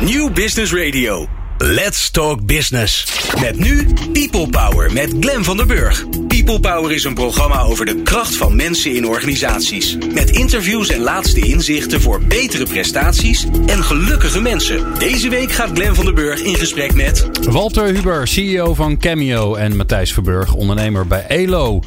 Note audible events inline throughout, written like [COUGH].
New Business Radio. Let's Talk Business. Met nu People Power met Glen van der Burg. People Power is een programma over de kracht van mensen in organisaties. Met interviews en laatste inzichten voor betere prestaties en gelukkige mensen. Deze week gaat Glen van der Burg in gesprek met... Walter Huber, CEO van Cameo en Matthijs Verburg, ondernemer bij ELO.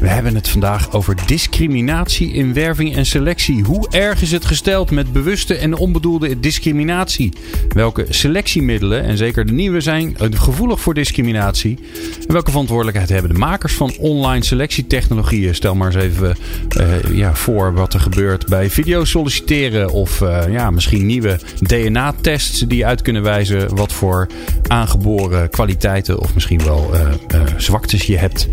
We hebben het vandaag over discriminatie in werving en selectie. Hoe erg is het gesteld met bewuste en onbedoelde discriminatie? Welke selectiemiddelen en zeker de nieuwe zijn gevoelig voor discriminatie. Welke verantwoordelijkheid hebben de makers van online selectietechnologieën? Stel maar eens even uh, ja, voor wat er gebeurt bij video solliciteren of uh, ja, misschien nieuwe DNA-tests die uit kunnen wijzen wat voor aangeboren kwaliteiten of misschien wel zwaktes je hebt.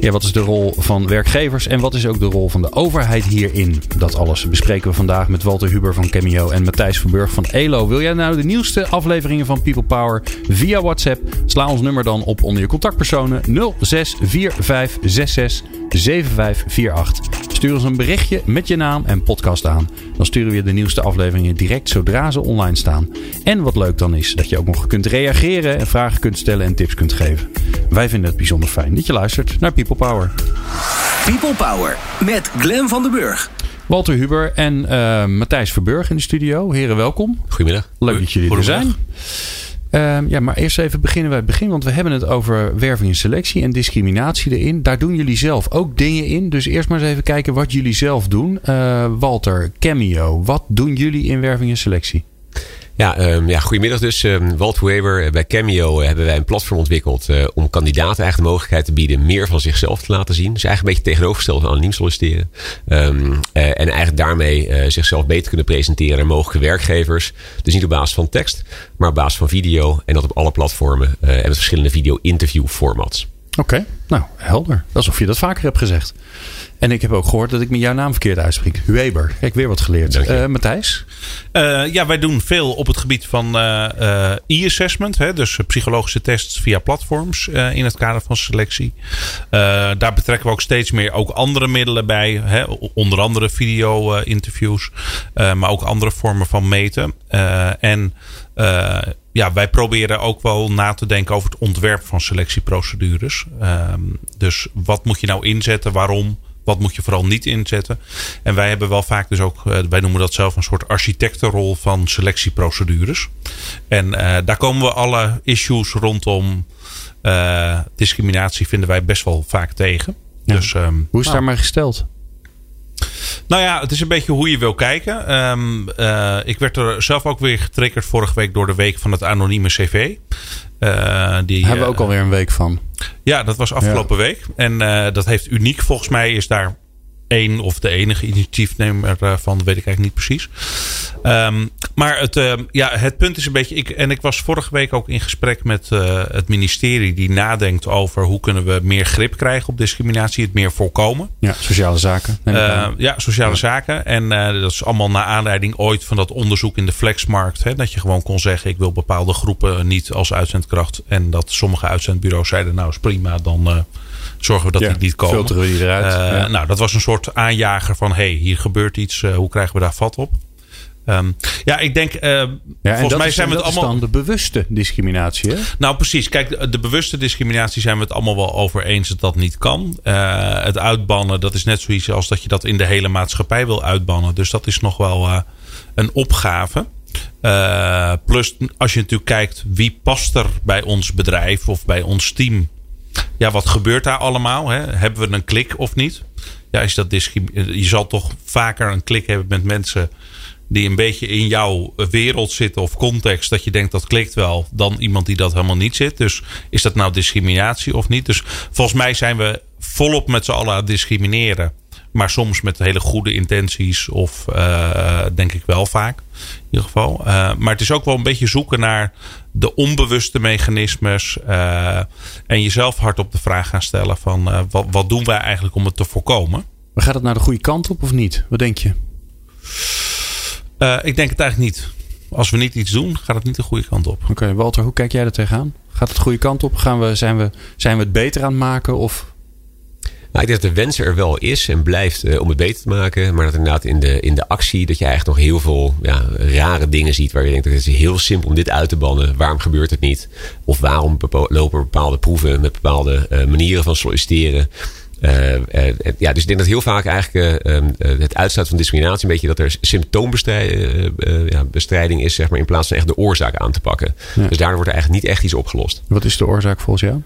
Ja, wat is de rol van werkgevers en wat is ook de rol van de overheid hierin? Dat alles bespreken we vandaag met Walter Huber van Cameo en Matthijs Verburg van ELO. Wil jij nou de nieuwste afleveringen van People Power via WhatsApp? Sla ons nummer dan op onder je contactpersonen 0645667548. Stuur ons een berichtje met je naam en podcast aan. Dan sturen we je de nieuwste afleveringen direct zodra ze online staan. En wat leuk dan is, dat je ook nog kunt reageren en vragen kunt stellen en tips kunt geven. Wij vinden het bijzonder fijn dat je luistert naar People Power. People Power met Glen van den Burg. Walter Huber en uh, Matthijs Verburg in de studio. Heren, welkom. Goedemiddag. Leuk dat jullie er zijn. Uh, ja, maar eerst even beginnen bij het begin. Want we hebben het over werving en selectie en discriminatie erin. Daar doen jullie zelf ook dingen in. Dus eerst maar eens even kijken wat jullie zelf doen. Uh, Walter, Cameo, wat doen jullie in werving en selectie? Ja, um, ja, goedemiddag dus. Um, Walt Weber. Bij Cameo hebben wij een platform ontwikkeld uh, om kandidaten eigenlijk de mogelijkheid te bieden meer van zichzelf te laten zien. Dus eigenlijk een beetje tegenovergesteld van anoniem solliciteren. Um, en eigenlijk daarmee uh, zichzelf beter kunnen presenteren aan mogelijke werkgevers. Dus niet op basis van tekst, maar op basis van video. En dat op alle platformen en met verschillende video-interview formats. Oké, okay. nou helder. Alsof je dat vaker hebt gezegd. En ik heb ook gehoord dat ik met jouw naam verkeerd uitspreek. Weber. Kijk, weer wat geleerd. Uh, Matthijs? Uh, ja, wij doen veel op het gebied van uh, e-assessment. Hè, dus psychologische tests via platforms in het kader van selectie. daar betrekken we ook steeds meer ook andere middelen bij. Hè, onder andere video-interviews. maar ook andere vormen van meten. en ja, wij proberen ook wel na te denken over het ontwerp van selectieprocedures. Um, dus wat moet je nou inzetten? Waarom? Wat moet je vooral niet inzetten? En wij hebben wel vaak dus ook, wij noemen dat zelf een soort architectenrol van selectieprocedures. En uh, daar komen we alle issues rondom uh, discriminatie vinden wij best wel vaak tegen. Ja. Dus, um, Hoe is nou, daar maar gesteld? Nou ja, het is een beetje hoe je wil kijken. Um, uh, ik werd er zelf ook weer getriggerd vorige week door de week van het anonieme CV. Uh, die hebben we ook alweer een week van. Ja, dat was afgelopen ja. week. En uh, dat heeft uniek volgens mij is daar één of de enige initiatiefnemer van, weet ik eigenlijk niet precies. Um, maar het, uh, ja, het punt is een beetje. Ik, en ik was vorige week ook in gesprek met uh, het ministerie die nadenkt over hoe kunnen we meer grip krijgen op discriminatie, het meer voorkomen. Ja, sociale zaken. Uh, ja, sociale ja. zaken. En dat is allemaal naar aanleiding ooit van dat onderzoek in de flexmarkt. Hè, dat je gewoon kon zeggen: ik wil bepaalde groepen niet als uitzendkracht. En dat sommige uitzendbureaus zeiden: nou is prima, dan zorgen we dat ja, die niet komen. Filteren we die eruit. Ja. Nou, dat was een soort aanjager van: hey, hier gebeurt iets, uh, hoe krijgen we daar vat op? Um, ja, ik denk. Uh, ja, volgens mij is, zijn we het allemaal. dan de bewuste discriminatie, hè? Nou, precies. Kijk, de bewuste discriminatie zijn we het allemaal wel over eens dat dat niet kan. Uh, het uitbannen, dat is net zoiets als dat je dat in de hele maatschappij wil uitbannen. Dus dat is nog wel uh, een opgave. Plus, als je natuurlijk kijkt wie past er bij ons bedrijf of bij ons team. Ja, wat gebeurt daar allemaal? Hè? Hebben we een klik of niet? Ja, is dat je zal toch vaker een klik hebben met mensen die een beetje in jouw wereld zitten of context, dat je denkt dat klikt wel, dan iemand die dat helemaal niet zit. Dus is dat nou discriminatie of niet? Dus volgens mij zijn we volop met z'n allen aan het discrimineren. Maar soms met hele goede intenties, of uh, denk ik wel vaak. In ieder geval. Uh, maar het is ook wel een beetje zoeken naar de onbewuste mechanismes. Uh, en jezelf hardop de vraag gaan stellen: van wat, wat doen wij eigenlijk om het te voorkomen? Maar gaat het naar de goede kant op of niet? Wat denk je? Ik denk het eigenlijk niet. Als we niet iets doen, gaat het niet de goede kant op. Oké, okay, Walter, hoe kijk jij er tegenaan? Gaat het de goede kant op? Gaan we, zijn, we, zijn we het beter aan het maken? Of Nou, ik denk dat de wens er wel is en blijft uh, om het beter te maken. Maar dat inderdaad in de, in de actie dat je eigenlijk nog heel veel ja, rare dingen ziet. Waar je denkt, dat het is heel simpel om dit uit te bannen. Waarom gebeurt het niet? Of waarom lopen bepaalde proeven met bepaalde uh, manieren van solliciteren? Uh, uh, ja, dus ik denk dat heel vaak eigenlijk uh, het uitsluiten van discriminatie een beetje dat er symptoombestrijding is, zeg maar, in plaats van echt de oorzaak aan te pakken. Ja. Dus daardoor wordt er eigenlijk niet echt iets opgelost. Wat is de oorzaak volgens jou?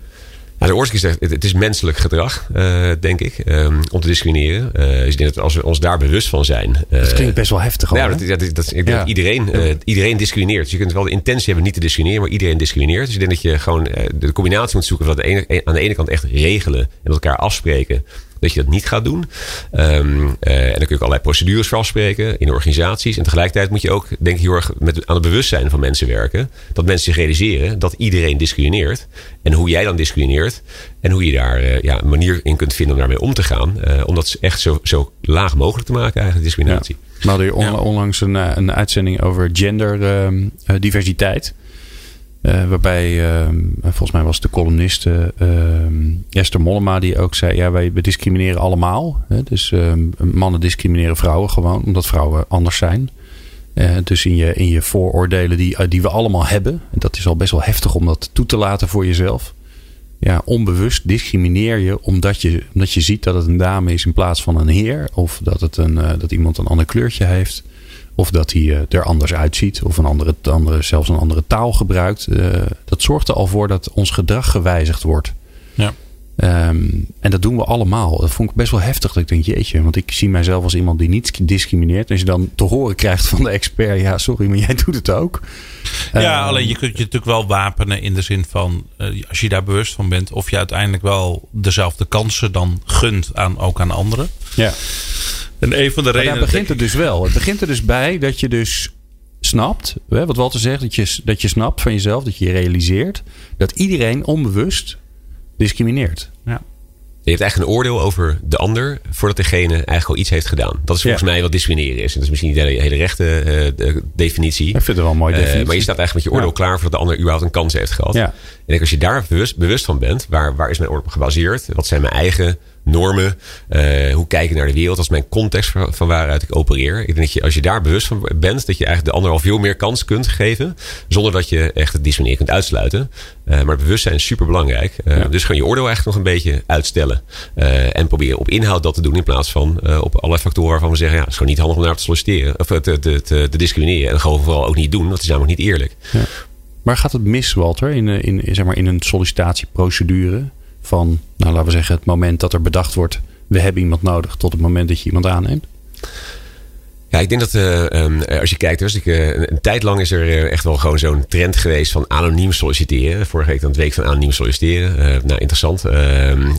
Nou, de oorzaak is het, het is menselijk gedrag, uh, denk ik, um, om te discrimineren. Uh, dus ik denk dat als we ons daar bewust van zijn. Uh, dat klinkt best wel heftig. Nou, dat, dat, dat, ik denk ja. dat iedereen, iedereen discrimineert. Dus je kunt wel de intentie hebben niet te discrimineren, maar iedereen discrimineert. Dus ik denk dat je gewoon de combinatie moet zoeken van de ene, aan de ene kant echt regelen en met elkaar afspreken dat je dat niet gaat doen. Um, uh, en dan kun je ook allerlei procedures voor afspreken in organisaties. En tegelijkertijd moet je ook, denk ik, heel erg met, aan het bewustzijn van mensen werken. Dat mensen zich realiseren dat iedereen discrimineert. En hoe jij dan discrimineert. En hoe je daar uh, ja, een manier in kunt vinden om daarmee om te gaan. Uh, om dat echt zo, zo laag mogelijk te maken, eigenlijk, discriminatie. Ja. We hadden hier onlangs een, een uitzending over genderdiversiteit. Uh, waarbij, uh, volgens mij was de columniste uh, Esther Mollema die ook zei: ja, wij discrimineren allemaal. Hè? Dus ehm, mannen discrimineren vrouwen gewoon, omdat vrouwen anders zijn. Eh, dus in je, in je vooroordelen die, die we allemaal hebben. En dat is al best wel heftig om dat toe te laten voor jezelf. Ja, onbewust discrimineer je omdat je, omdat je ziet dat het een dame is in plaats van een heer. Of dat, het een, dat iemand een ander kleurtje heeft. Of dat hij uh, er anders uitziet. Of een andere, andere, zelfs een andere taal gebruikt. Uh, dat zorgt er al voor dat ons gedrag gewijzigd wordt. Ja. Um, en dat doen we allemaal. Dat vond ik best wel heftig. Dat ik denk, jeetje. Want ik zie mijzelf als iemand die niet discrimineert. En als je dan te horen krijgt van de expert. Ja, sorry, maar jij doet het ook. Ja, um, alleen je kunt je natuurlijk wel wapenen. In de zin van, uh, als je daar bewust van bent. Of je uiteindelijk wel dezelfde kansen dan gunt aan, ook aan anderen. Ja. En een van de redenen. daar begint het dus wel. Het begint er dus bij dat je dus snapt, hè, wat Walter zegt, dat je, dat je snapt van jezelf, dat je realiseert dat iedereen onbewust discrimineert. Ja. Je hebt eigenlijk een oordeel over de ander voordat degene eigenlijk al iets heeft gedaan. Dat is volgens ja. mij wat discrimineren is. En dat is misschien niet de hele rechte uh, definitie. Ik vind het wel een mooie definitie. Uh, maar je staat eigenlijk met je oordeel ja. klaar voordat de ander überhaupt een kans heeft gehad. Ja. En ik, als je daar bewust, bewust van bent, waar, waar is mijn oordeel gebaseerd? Wat zijn mijn eigen normen? Uh, hoe kijk ik naar de wereld? Dat is mijn context van, van waaruit ik opereer. Ik denk dat je, als je daar bewust van bent, dat je eigenlijk de ander al veel meer kans kunt geven. Zonder dat je echt het discrimineren kunt uitsluiten. Uh, maar bewustzijn is super belangrijk. Uh, ja. Dus gewoon je oordeel eigenlijk nog een beetje uitstellen. en proberen op inhoud dat te doen in plaats van op allerlei factoren waarvan we zeggen: ja, het is gewoon niet handig om naar te solliciteren. Of te, te, te, te discrimineren. En gewoon vooral ook niet doen. Dat is namelijk niet eerlijk. Ja. Waar gaat het mis, Walter, in, in, zeg maar, in een sollicitatieprocedure? Van, nou laten we zeggen, het moment dat er bedacht wordt, we hebben iemand nodig, tot het moment dat je iemand aanneemt? Ja, ik denk dat uh, um, als je kijkt, dus ik, uh, een, tijd lang is er uh, echt wel gewoon zo'n trend geweest van anoniem solliciteren. Vorige week dan het week van anoniem solliciteren. nou, interessant. Ehm,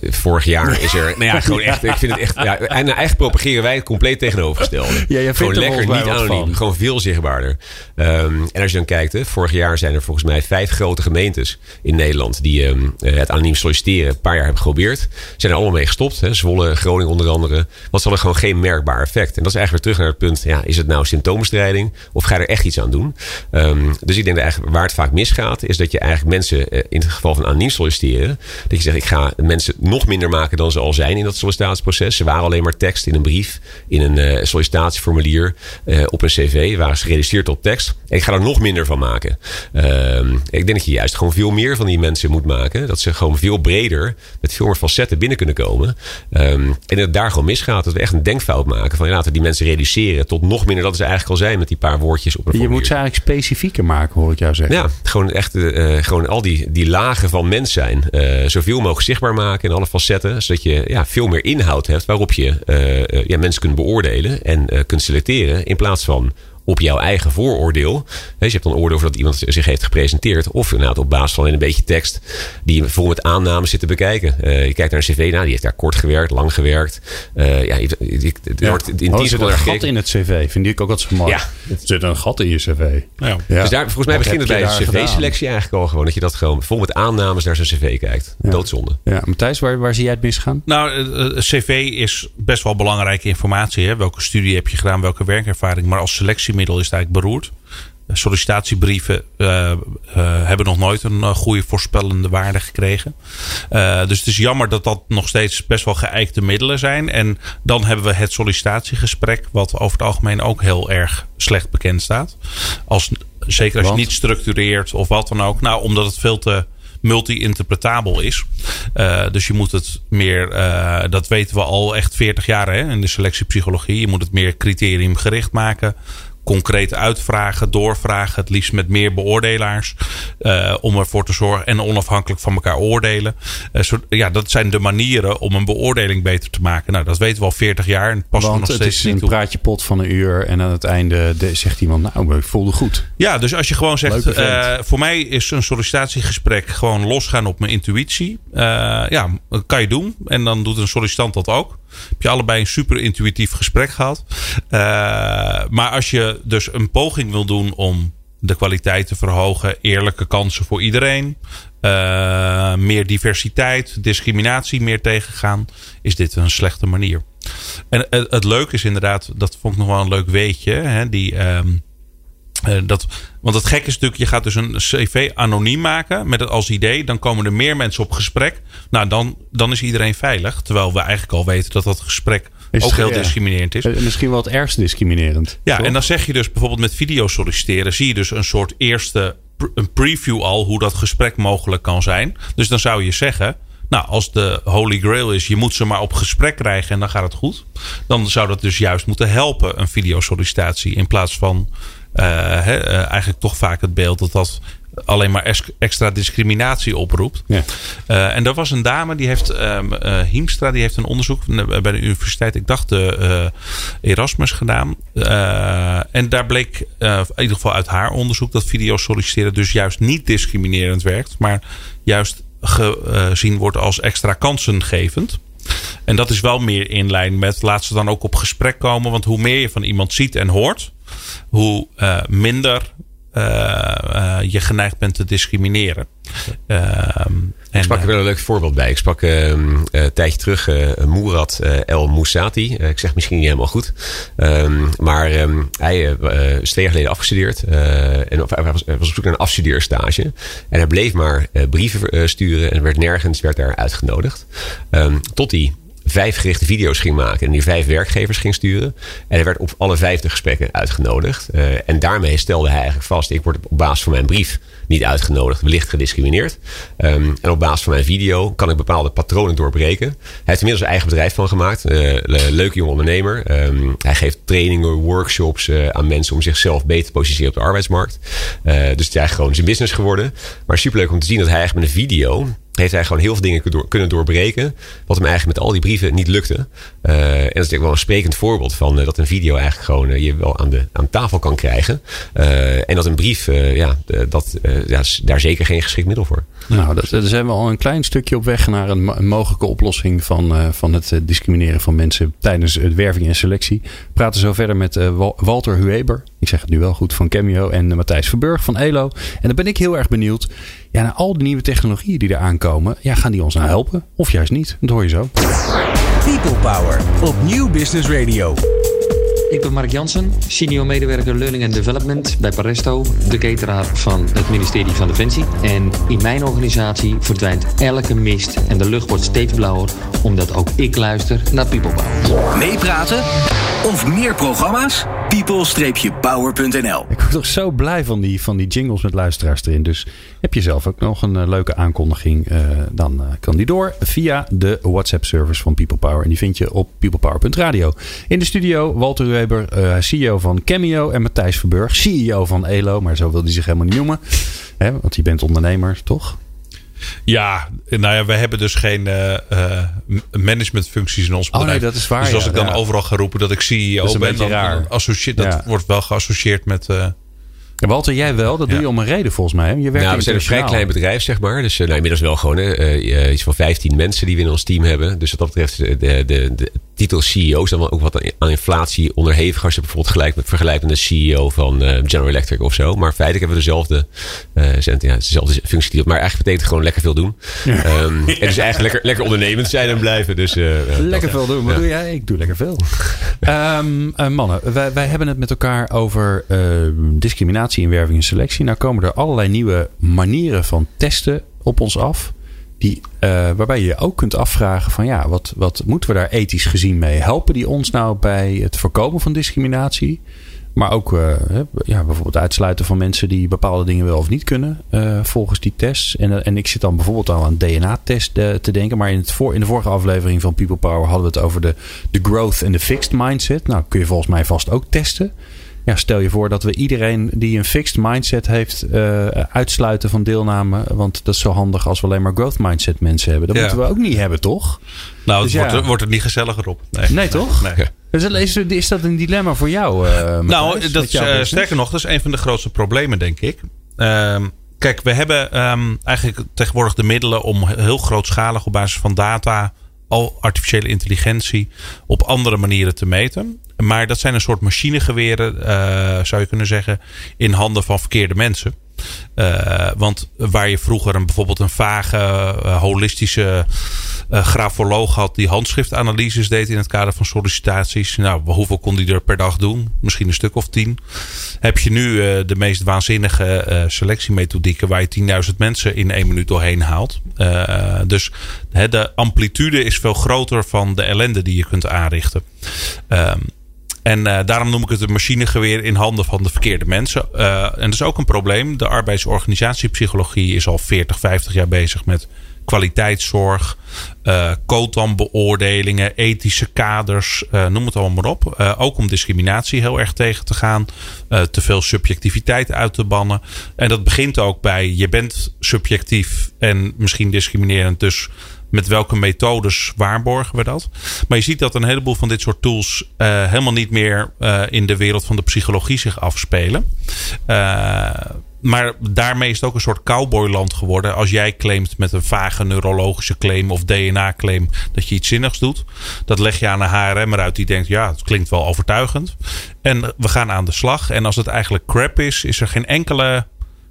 vorig jaar is er, [LAUGHS] nou [LAUGHS] ja, gewoon echt, ik vind het echt, ja, en eigenlijk propageren wij het compleet tegenovergestelde. Ja, je gewoon lekker niet anoniem, van. gewoon veel zichtbaarder. Um, en als je dan kijkt, hè, vorig jaar zijn er volgens mij vijf grote gemeentes in Nederland die het anoniem solliciteren een paar jaar hebben geprobeerd. Zijn er allemaal mee gestopt. Hè. Zwolle, Groningen onder andere. Want ze hadden gewoon geen merkbaar effect. En dat is eigenlijk weer terug naar het punt, ja, is het nou symptoombestrijding of ga je er echt iets aan doen? Um, dus ik denk dat eigenlijk waar het vaak misgaat, is dat je eigenlijk mensen, uh, in het geval van anoniem solliciteren, dat je zegt, ik ga mensen nog minder maken dan ze al zijn in dat sollicitatieproces. Ze waren alleen maar tekst in een brief, in een uh, sollicitatieformulier, uh, op een cv, waren ze geregistreerd op tekst. En ik ga er nog minder van maken. Um, ik denk dat je juist gewoon veel meer van die mensen moet maken. Dat ze gewoon veel breder, met veel meer facetten binnen kunnen komen. Um, en dat het daar gewoon misgaat. Dat we echt een denkfout maken van, laten die mensen reduceren tot nog minder dat ze eigenlijk al zijn met die paar woordjes op een Je moet ze eigenlijk specifieker maken, hoor ik jou zeggen. Ja, gewoon echt uh, gewoon al die, die lagen van mens zijn uh, zoveel mogelijk zichtbaar maken in alle facetten. Zodat je ja, veel meer inhoud hebt waarop je uh, ja, mensen kunt beoordelen en kunt selecteren. In plaats van op jouw eigen vooroordeel. Dus je hebt dan oordeel over dat iemand zich heeft gepresenteerd. Of inderdaad op basis van een beetje tekst die je vol met aannames zit te bekijken. Uh, je kijkt naar een cv, nou, die heeft daar kort gewerkt, lang gewerkt. Uh, ja, je, je, ja. wordt in oh, er zit een gat in het cv, vind ik ook wat zo mooi. Ja. Er zit een gat in je cv. Ja. Ja. Dus daar, volgens mij begint het bij de cv-selectie eigenlijk al gewoon. Dat je dat gewoon vol met aannames naar zijn cv kijkt. Doodzonde. Ja, Matthijs, waar, waar zie jij het misgaan? Nou, uh, cv is best wel belangrijke informatie. Hè? Welke studie heb je gedaan, welke werkervaring. Maar als selectie middel is het eigenlijk beroerd. sollicitatiebrieven uh, uh, hebben nog nooit een goede voorspellende waarde gekregen. dus het is jammer dat dat nog steeds best wel geëikte middelen zijn. En dan hebben we het sollicitatiegesprek, wat over het algemeen ook heel erg slecht bekend staat. Als, zeker als je niet structureert of wat dan ook. Nou, omdat het veel te multi-interpretabel is. Uh, dus je moet het meer, uh, dat weten we al echt 40 jaar hè, in de selectiepsychologie. Je moet het meer criteriumgericht maken concreet uitvragen, doorvragen. Het liefst met meer beoordelaars. Uh, om ervoor te zorgen en onafhankelijk van elkaar oordelen. Uh, zo, ja, dat zijn de manieren om een beoordeling beter te maken. Nou, dat weten we al 40 jaar. En Want nog het steeds is een praatje pot van een uur. En aan het einde zegt iemand, nou, ik voelde goed. Ja, dus als je gewoon zegt, uh, voor mij is een sollicitatiegesprek gewoon losgaan op mijn intuïtie. ja, dat kan je doen. En dan doet een sollicitant dat ook. Heb je allebei een super intuïtief gesprek gehad. Uh, maar als je dus een poging wil doen om de kwaliteit te verhogen, eerlijke kansen voor iedereen, uh, meer diversiteit, discriminatie meer tegengaan, is dit een slechte manier. En het, het leuke is inderdaad, dat vond ik nog wel een leuk weetje, hè, die. Um, uh, dat, want het gek is natuurlijk, je gaat dus een cv anoniem maken met het als idee. Dan komen er meer mensen op gesprek. Nou, dan, dan is iedereen veilig. Terwijl we eigenlijk al weten dat dat gesprek is, ook heel ja. discriminerend is. Misschien wel het ergst discriminerend. Ja, toch? en dan zeg je dus bijvoorbeeld met video solliciteren. Zie je dus een soort eerste een preview al hoe dat gesprek mogelijk kan zijn. Dus dan zou je zeggen. Nou, als de holy grail is, je moet ze maar op gesprek krijgen en dan gaat het goed. Dan zou dat dus juist moeten helpen, een videosollicitatie. In plaats van he, uh, eigenlijk toch vaak het beeld dat dat alleen maar extra discriminatie oproept. Ja. Uh, en er was een dame die heeft, um, uh, Hiemstra, die heeft een onderzoek bij de universiteit, ik dacht de uh, Erasmus gedaan. en daar bleek in ieder geval uit haar onderzoek dat video solliciteren dus juist niet discriminerend werkt, maar juist gezien wordt als extra kansengevend. En dat is wel meer in lijn met laat ze dan ook op gesprek komen. Want hoe meer je van iemand ziet en hoort, hoe uh, minder uh, uh, je geneigd bent te discrimineren. ik sprak er wel een leuk voorbeeld bij. Ik sprak een tijdje terug Moerad El Moussati. ik zeg misschien niet helemaal goed. Um, maar um, hij is twee jaar geleden afgestudeerd. en of, hij was, was op zoek naar een afstudeerstage. En hij bleef maar brieven sturen. En werd nergens werd daar uitgenodigd. Tot hij vijf gerichte video's ging maken en die vijf werkgevers ging sturen. En hij werd op alle vijfde gesprekken uitgenodigd. Uh, en daarmee stelde hij eigenlijk vast: ik word op basis van mijn brief niet uitgenodigd, wellicht gediscrimineerd. Um, en op basis van mijn video kan ik bepaalde patronen doorbreken. Hij heeft inmiddels een eigen bedrijf van gemaakt. Uh, leuke jonge ondernemer. Um, hij geeft trainingen, workshops uh, aan mensen om zichzelf beter te positioneren op de arbeidsmarkt. dus het is eigenlijk gewoon zijn business geworden. Maar superleuk om te zien dat hij eigenlijk met een video heeft hij gewoon heel veel dingen kunnen doorbreken. Wat hem eigenlijk met al die brieven niet lukte. Uh, en dat is natuurlijk wel een sprekend voorbeeld van uh, dat een video eigenlijk gewoon uh, je wel aan, de, aan tafel kan krijgen. en dat een brief, ja, dat, ja, daar zeker geen geschikt middel voor. Nou, dat, daar zijn we al een klein stukje op weg naar een, een mogelijke oplossing van, van het discrimineren van mensen tijdens het werving en selectie. We praten zo verder met Walter Hueber. Ik zeg het nu wel goed van Cameo en Matthijs Verburg van Elo. En dan ben ik heel erg benieuwd. Ja, naar al die nieuwe technologieën die er aankomen. Ja, gaan die ons nou helpen? Of juist niet? Dat hoor je zo. People Power op Nieuw Business Radio. Ik ben Mark Jansen, senior medewerker Learning and Development bij Paresto, de cateraar van het ministerie van Defensie. En in mijn organisatie verdwijnt elke mist en de lucht wordt steeds blauwer, omdat ook ik luister naar People Power. Meepraten of meer programma's? people-power.nl Ik word toch zo blij van die, van die jingles met luisteraars erin. Dus heb je zelf ook nog een uh, leuke aankondiging, uh, dan uh, kan die door via de WhatsApp-service van People Power. En die vind je op peoplepower.radio. In de studio Walter Weber, CEO van Cameo. En Matthijs Verburg, CEO van ELO. Maar zo wil hij zich helemaal niet noemen. Hè, want je bent ondernemer, toch? Ja, nou ja, we hebben dus geen uh, uh, managementfuncties in ons bedrijf. Oh nee, dat is waar. Dus als ja, ik dan ja. overal ga roepen dat ik CEO Dat is een ben, dan, raar. associeer, dat Ja. wordt wel geassocieerd met... Uh, Walter, jij wel. Dat doe Ja. je om een reden volgens mij. hè? Je werkt Nou, we zijn een vrij klein bedrijf, zeg maar. Dus uh, nou, inmiddels wel gewoon uh, iets van 15 mensen die we in ons team hebben. Dus wat dat betreft, de, de, de, titel CEO is dan wel ook wat aan inflatie onderhevig. Als je bijvoorbeeld gelijk met vergelijkt met de CEO van uh, General Electric of zo. Maar feitelijk hebben we dezelfde, uh, ja, dezelfde functie. Maar eigenlijk betekent het gewoon lekker veel doen. Ja. Um, en [LAUGHS] dus eigenlijk lekker, lekker ondernemend zijn en blijven. Dus, uh, lekker veel doen. Wat ja. doe jij? Ik doe lekker veel. um, [LAUGHS] mannen, wij, wij hebben het met elkaar over discriminatie in werving en selectie. Nou komen er allerlei nieuwe manieren van testen op ons af. Die, uh, waarbij je je ook kunt afvragen van ja, wat, wat moeten we daar ethisch gezien mee? Helpen die ons nou bij het voorkomen van discriminatie? Maar ook uh, ja, bijvoorbeeld uitsluiten van mensen die bepaalde dingen wel of niet kunnen uh, volgens die tests. En, en ik zit dan bijvoorbeeld al aan DNA-test te denken. Maar in, het voor, in de vorige aflevering van People Power hadden we het over de, de growth en de fixed mindset. Nou, kun je volgens mij vast ook testen ja, stel je voor dat we iedereen die een fixed mindset heeft uh, uitsluiten van deelname. Want dat is zo handig als we alleen maar growth mindset mensen hebben. Dat moeten we ook niet hebben, toch? Nou, het dus wordt, ja. wordt het niet gezelliger op. Nee, nee toch? Nee. Dus is, is dat een dilemma voor jou? Uh, nou, dat, uh, sterker nog, dat is een van de grootste problemen, denk ik. Uh, kijk, we hebben um, eigenlijk tegenwoordig de middelen om heel grootschalig op basis van data al artificiële intelligentie op andere manieren te meten. Maar dat zijn een soort machinegeweren, uh, zou je kunnen zeggen, in handen van verkeerde mensen. Uh, want waar je vroeger een, bijvoorbeeld een vage, uh, holistische grafoloog had die handschriftanalyses deed in het kader van sollicitaties. Nou, hoeveel kon die er per dag doen? Misschien een stuk of tien. Heb je nu de meest waanzinnige selectiemethodieken waar je 10.000 mensen in één minuut doorheen haalt. dus de amplitude is veel groter van de ellende die je kunt aanrichten. Ehm, en uh, daarom noem ik het een machinegeweer in handen van de verkeerde mensen. Uh, en dat is ook een probleem. De arbeidsorganisatiepsychologie is al 40, 50 jaar bezig met kwaliteitszorg, uh, beoordelingen, ethische kaders, uh, noem het allemaal maar op. Uh, ook om discriminatie heel erg tegen te gaan, te veel subjectiviteit uit te bannen. En dat begint ook bij je bent subjectief en misschien discriminerend, dus met welke methodes waarborgen we dat? Maar je ziet dat een heleboel van dit soort tools uh, helemaal niet meer uh, in de wereld van de psychologie zich afspelen. Uh, maar daarmee is het ook een soort cowboyland geworden. Als jij claimt met een vage neurologische claim of DNA-claim dat je iets zinnigs doet. Dat leg je aan een HRM eruit die denkt, ja, het klinkt wel overtuigend. En we gaan aan de slag. En als het eigenlijk crap is, is er geen enkele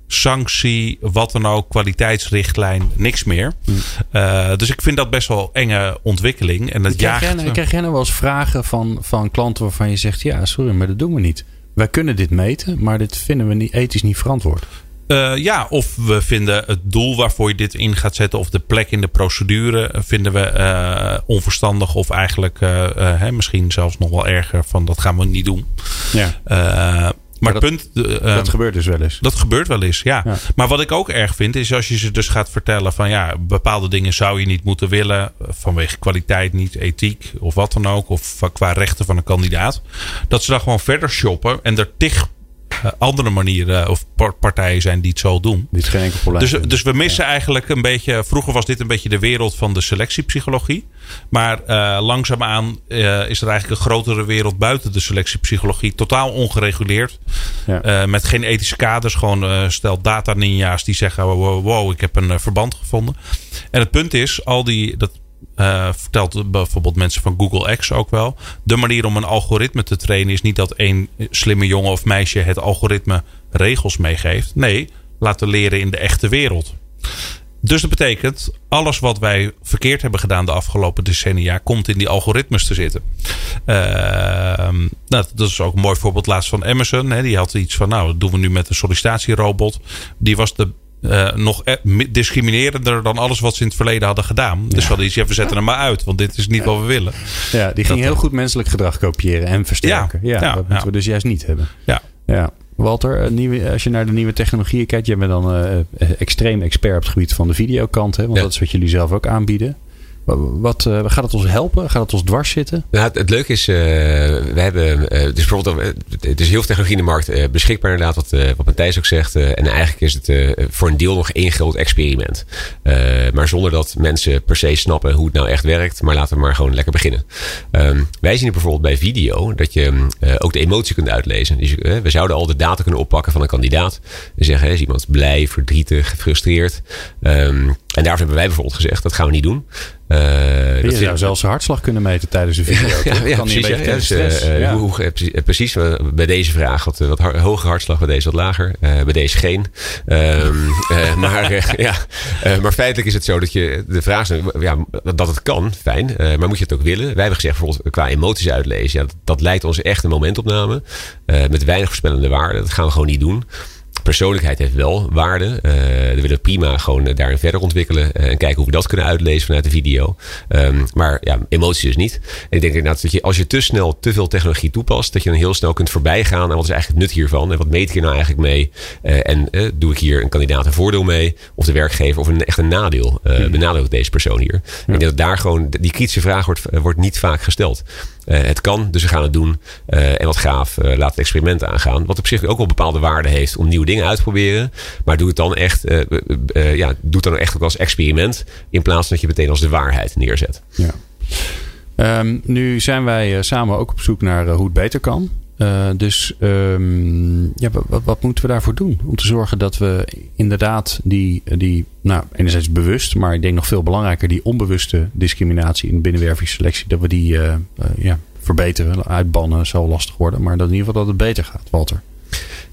sanctie, wat dan ook, kwaliteitsrichtlijn, niks meer. Hmm. Uh, dus ik vind dat best wel enge ontwikkeling. En dat krijg, jaagt... jij, krijg jij nou wel eens vragen van, van klanten waarvan je zegt... ja, sorry, maar dat doen we niet. Wij kunnen dit meten, maar dit vinden we niet, ethisch niet verantwoord. Uh, ja, of we vinden het doel waarvoor je dit in gaat zetten... of de plek in de procedure vinden we uh, onverstandig... of eigenlijk hè, misschien zelfs nog wel erger van dat gaan we niet doen. Ja. Maar, dat, punt. Uh, dat gebeurt dus wel eens. Dat gebeurt wel eens, ja. Maar wat ik ook erg vind, is als je ze dus gaat vertellen van ja, bepaalde dingen zou je niet moeten willen. Vanwege kwaliteit niet, ethiek of wat dan ook. Of qua rechten van een kandidaat. Dat ze dan gewoon verder shoppen en er tig andere manieren of partijen zijn die het zo doen. Dit is geen enkel probleem. Dus, dus we missen eigenlijk een beetje. Vroeger was dit een beetje de wereld van de selectiepsychologie. Maar uh, langzaamaan uh, is er eigenlijk een grotere wereld buiten de selectiepsychologie. Totaal ongereguleerd. Ja. met geen ethische kaders. Gewoon stel data ninja's die zeggen: wow, wow ik heb een verband gevonden. En het punt is, al die. Dat uh, vertelt bijvoorbeeld mensen van Google X ook wel. De manier om een algoritme te trainen is niet dat één slimme jongen of meisje het algoritme regels meegeeft. Nee, laten leren in de echte wereld. Dus dat betekent, alles wat wij verkeerd hebben gedaan de afgelopen decennia, komt in die algoritmes te zitten. Uh, nou, dat is ook een mooi voorbeeld laatst van Amazon. Hè. Die had iets van, nou, dat doen we nu met een sollicitatierobot. Die was de uh, nog e- discriminerender dan alles wat ze in het verleden hadden gedaan. Dus wel iets, ja, we zetten hem maar uit, want dit is niet wat we willen. Ja, die ging heel goed menselijk gedrag kopiëren en versterken. Ja, ja, dat moeten we dus juist niet hebben. Ja. ja. Walter, nieuwe, als je naar de nieuwe technologieën kijkt, jij bent dan uh, extreem expert op het gebied van de videokant, hè, want dat is wat jullie zelf ook aanbieden. Wat, uh, gaat het ons helpen? Gaat het ons dwars zitten? Nou, het, leuke is, uh, we hebben, uh, dus bijvoorbeeld, het is heel veel technologie in de markt beschikbaar inderdaad, wat, wat Matthijs ook zegt. en eigenlijk is het voor een deel nog één groot experiment. maar zonder dat mensen per se snappen hoe het nou echt werkt. Maar laten we maar gewoon lekker beginnen. Um, wij zien bijvoorbeeld bij video dat je ook de emotie kunt uitlezen. Dus we zouden al de data kunnen oppakken van een kandidaat. En zeggen, is iemand blij, verdrietig, gefrustreerd? Um, En daarvoor hebben wij bijvoorbeeld gezegd, dat gaan we niet doen. Uh, je dat zou zelfs zijn hartslag kunnen meten tijdens de video. ja, precies. Een dus, uh, ja. Hoe, hoe, precies, bij deze vraag wat, wat hoger hartslag, bij deze wat lager. bij deze geen. Ehm, [LAUGHS] maar, ja, maar feitelijk is het zo dat je de vraag is, ja, dat het kan, fijn. maar moet je het ook willen? Wij hebben gezegd bijvoorbeeld qua emoties uitlezen. Ja, dat, dat lijkt ons echt een momentopname. met weinig voorspellende waarden. Dat gaan we gewoon niet doen persoonlijkheid heeft wel waarde. Uh, we willen prima gewoon daarin verder ontwikkelen. Uh, en kijken hoe we dat kunnen uitlezen vanuit de video. Um, maar ja, emoties dus niet. En ik denk inderdaad dat je als je te snel te veel technologie toepast, dat je dan heel snel kunt voorbij gaan. En wat is eigenlijk het nut hiervan? En wat meet ik hier nou eigenlijk mee? Uh, en doe ik hier een kandidaat een voordeel mee? Of de werkgever of een, echt een nadeel? Uh, deze persoon hier? Ja. Ik denk dat daar gewoon die kritische vraag wordt, wordt niet vaak gesteld. Uh, het kan, dus we gaan het doen. Uh, en wat gaaf, uh, laat het experiment aangaan. Wat op zich ook wel bepaalde waarde heeft om nieuwe dingen uit te proberen. Maar doe het dan echt, ja, doe het dan echt ook als experiment. In plaats van dat je meteen als de waarheid neerzet. Ja. Um, nu zijn wij samen ook op zoek naar hoe het beter kan. Uh, dus um, ja, wat, wat, moeten we daarvoor doen? Om te zorgen dat we inderdaad die, die, nou, enerzijds bewust, maar ik denk nog veel belangrijker, die onbewuste discriminatie in binnenwervingsselectie, dat we die uh, uh, ja, verbeteren, uitbannen, zal lastig worden. Maar dat in ieder geval dat het beter gaat, Walter.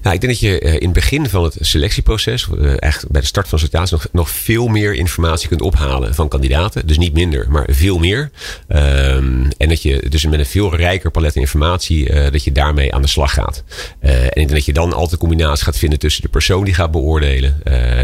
Nou, ik denk dat je uh, in het begin van het selectieproces, eigenlijk bij de start van de sollicitatie, nog, nog veel meer informatie kunt ophalen van kandidaten. Dus niet minder, maar veel meer. Um, en dat je dus met een veel rijker palet informatie, uh, dat je daarmee aan de slag gaat. en ik denk dat je dan altijd een combinatie gaat vinden tussen de persoon die gaat beoordelen,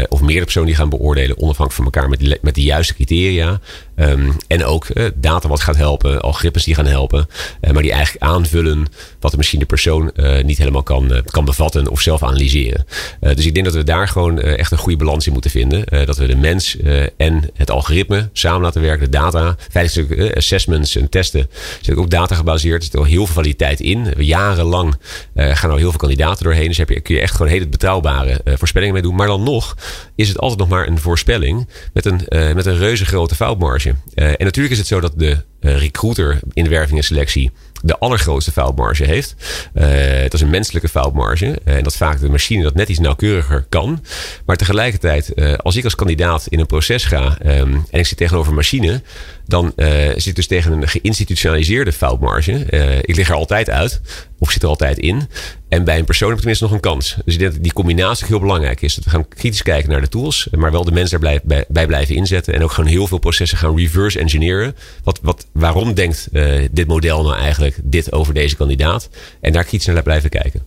of meerdere personen die gaan beoordelen, onafhankelijk van elkaar met, met de juiste criteria. Um, en ook data wat gaat helpen, algoritmes die gaan helpen, maar die eigenlijk aanvullen wat misschien de persoon niet helemaal kan, kan bevatten of zelf analyseren. Uh, dus ik denk dat we daar gewoon uh, echt een goede balans in moeten vinden. Uh, dat we de mens en het algoritme samen laten werken. De data, feitelijk assessments en testen zijn ook data gebaseerd. Er zit al heel veel kwaliteit in. Jarenlang gaan al heel veel kandidaten doorheen. Dus heb je, kun je echt gewoon hele betrouwbare voorspellingen mee doen. Maar dan nog is het altijd nog maar een voorspelling met een, met een reuze grote foutmarge. en natuurlijk is het zo dat de recruiter in de werving en selectie de allergrootste foutmarge heeft. Uh, het is een menselijke foutmarge. Uh, en dat vaak de machine dat net iets nauwkeuriger kan. Maar tegelijkertijd, uh, als ik als kandidaat in een proces ga um, en ik zit tegenover machine, dan zit ik dus tegen een geïnstitutionaliseerde foutmarge. ik lig er altijd uit, of zit er altijd in. En bij een persoon heb ik tenminste nog een kans. Dus ik denk dat die combinatie heel belangrijk is. Dat we gaan kritisch kijken naar de tools, maar wel de mensen daar bij, bij blijven inzetten. En ook gewoon heel veel processen gaan reverse engineeren. Wat, wat, waarom denkt dit model nou eigenlijk? dit over deze kandidaat. En daar kritisch naar blijven kijken.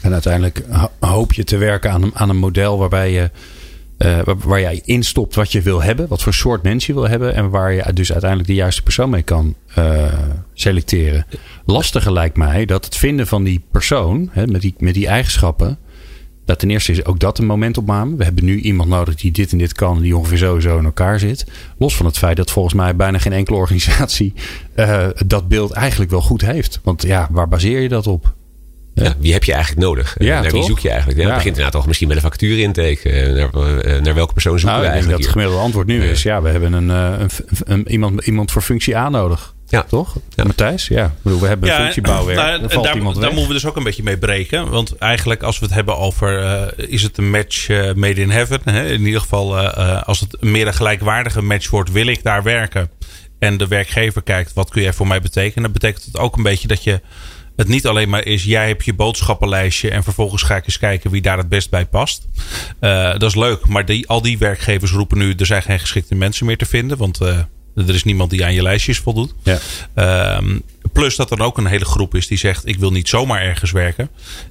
En uiteindelijk hoop je te werken aan aan een model waarbij je. Uh, waar jij instopt wat je wil hebben, wat voor soort mens je wil hebben. En waar je dus uiteindelijk de juiste persoon mee kan uh, selecteren. Lastige lijkt mij dat het vinden van die persoon hè, met, die, met die eigenschappen dat ten eerste is ook dat een momentopname. We hebben nu iemand nodig die dit en dit kan, die ongeveer sowieso in elkaar zit. Los van het feit dat volgens mij bijna geen enkele organisatie uh, dat beeld eigenlijk wel goed heeft. Want ja, waar baseer je dat op? Ja, wie heb je eigenlijk nodig? Ja, naar wie zoek je eigenlijk? Ja, ja. Het begint inderdaad toch misschien met een factuurintake. Eh, naar, eh, naar welke persoon zoeken nou, we eigenlijk? Ik denk dat het gemiddelde antwoord nu is: ja, we hebben een, een, een, iemand, iemand voor functie A nodig. Ja. Toch? Ja. Matthijs? Ja. Ik bedoel, we hebben een functiebouwwerk. Nou, daar, daar, daar moeten we dus ook een beetje mee breken. Want eigenlijk als we het hebben over... Uh, is het een match uh, made in heaven? Hè? In ieder geval, uh, als het meer een gelijkwaardige match wordt... wil ik daar werken? En de werkgever kijkt, wat kun jij voor mij betekenen? Dan betekent het ook een beetje dat je... Het niet alleen maar is, jij hebt je boodschappenlijstje en vervolgens ga ik eens kijken wie daar het best bij past. dat is leuk, maar die, al die werkgevers roepen nu, er zijn geen geschikte mensen meer te vinden. Want er is niemand die aan je lijstjes voldoet. Ja. Ehm, plus dat er ook een hele groep is die zegt: Ik wil niet zomaar ergens werken.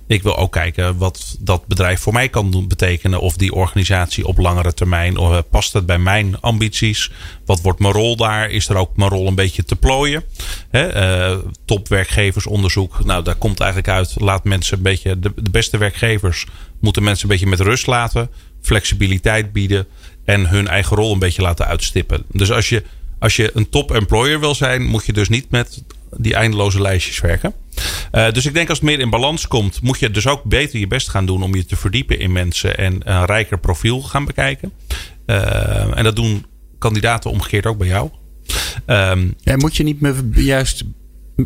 Ik wil ook kijken wat dat bedrijf voor mij kan betekenen. Of die organisatie op langere termijn. Of, eh, past het bij mijn ambities? Wat wordt mijn rol daar? Is er ook mijn rol een beetje te plooien? Hè? Uh, topwerkgeversonderzoek. Nou, daar komt eigenlijk uit. Laat mensen een beetje. De, de beste werkgevers moeten mensen een beetje met rust laten. Flexibiliteit bieden. En hun eigen rol een beetje laten uitstippen. Dus als je als je een top employer wil zijn, moet je dus niet met die eindeloze lijstjes werken. Uh, dus ik denk als het meer in balans komt, moet je dus ook beter je best gaan doen om je te verdiepen in mensen en een rijker profiel gaan bekijken. Uh, en dat doen kandidaten omgekeerd ook bij jou. Um, ja, moet je niet juist